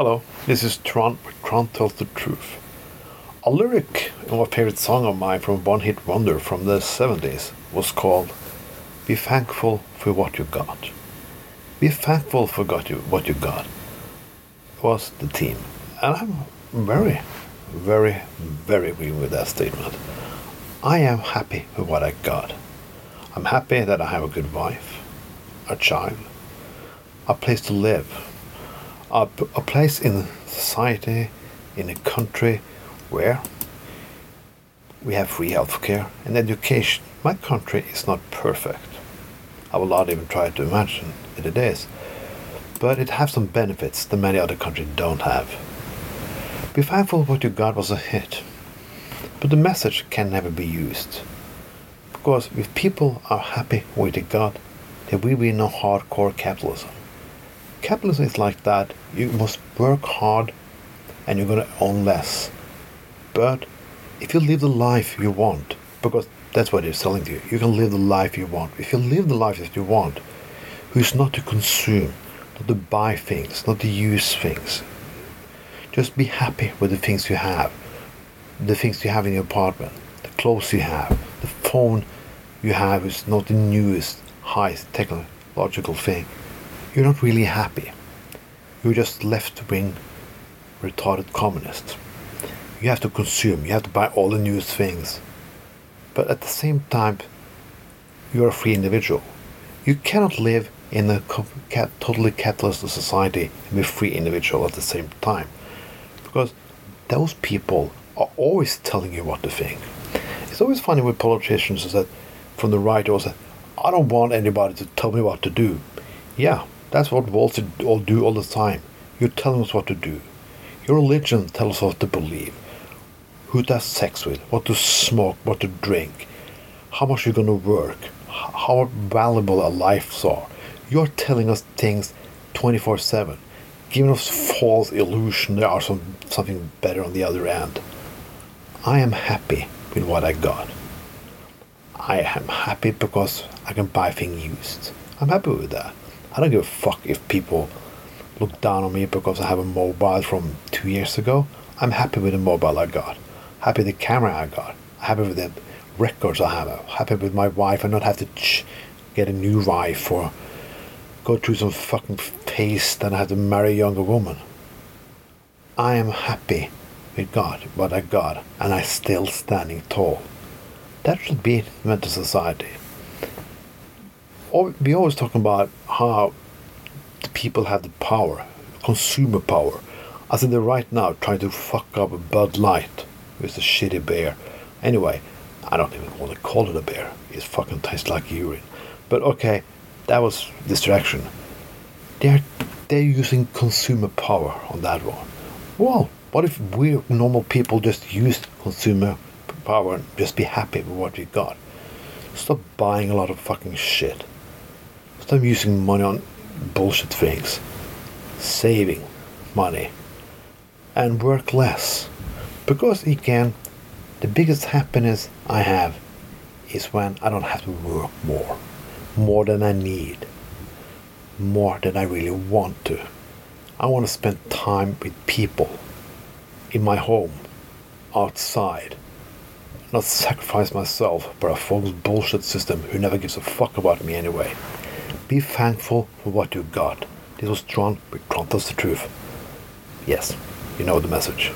Hello, this is Tron Tron Tells the Truth. A lyric in my favorite song of mine from One Hit Wonder from the 70s was called Be Thankful for What You Got. Be thankful for got you, what you got was the theme. And I'm very, very, very agree with that statement. I am happy with what I got. I'm happy that I have a good wife, a child, a place to live, a, a place in society, in a country where we have free healthcare and education. My country is not perfect. I will not even try to imagine that it is. But it has some benefits that many other countries don't have. Be thankful what you got was a hit. But the message can never be used. Because if people are happy with what they got, there will be no hardcore capitalism. Capitalism is like that. You must work hard and you're going to own less. But if you live the life you want, because that's what they're selling to you, you can live the life you want. If you live the life that you want, who's not to consume, not to buy things, not to use things. Just be happy with the things you have, the things you have in your apartment, the clothes you have, the phone you have is not the newest, highest technological thing. You're not really happy. You're just left wing, retarded communist. You have to consume, you have to buy all the newest things. But at the same time, you're a free individual. You cannot live in a totally capitalist society and be a free individual at the same time. Because those people are always telling you what to think. It's always funny with politicians is that from the right say, I don't want anybody to tell me what to do. Yeah, that's what walls all do all the time. You're telling us what to do. Your religion tells us what to believe. Who to have sex with, what to smoke, what to drink, how much you're gonna work, how valuable our lives are. You're telling us things 24 7, giving us false illusion there are some, something better on the other end. I am happy with what I got. I am happy because I can buy things used. I'm happy with that. I don't give a fuck if people look down on me because I have a mobile from two years ago. I'm happy with the mobile I got. Happy with the camera I got. Happy with the records I have. Happy with my wife and not have to ch- get a new wife or go through some fucking that I have to marry a younger woman. I am happy with God, what I got, and I still standing tall. That should be mental society. We always talk about how the people have the power, consumer power. I think they're right now trying to fuck up a Bud Light with a shitty beer. Anyway, I don't even want to call it a beer. It fucking tastes like urine. But okay, that was distraction. They're they're using consumer power on that one. Well, what if we normal people just use consumer power and just be happy with what we got? Stop buying a lot of fucking shit. Stop using money on bullshit things. Saving money. And work less. Because again, the biggest happiness I have is when I don't have to work more. More than I need. More than I really want to. I want to spend time with people in my home, outside, not sacrifice myself for a false bullshit system who never gives a fuck about me anyway. Be thankful for what you got. This was Tron with Truth. Yes, you know the message.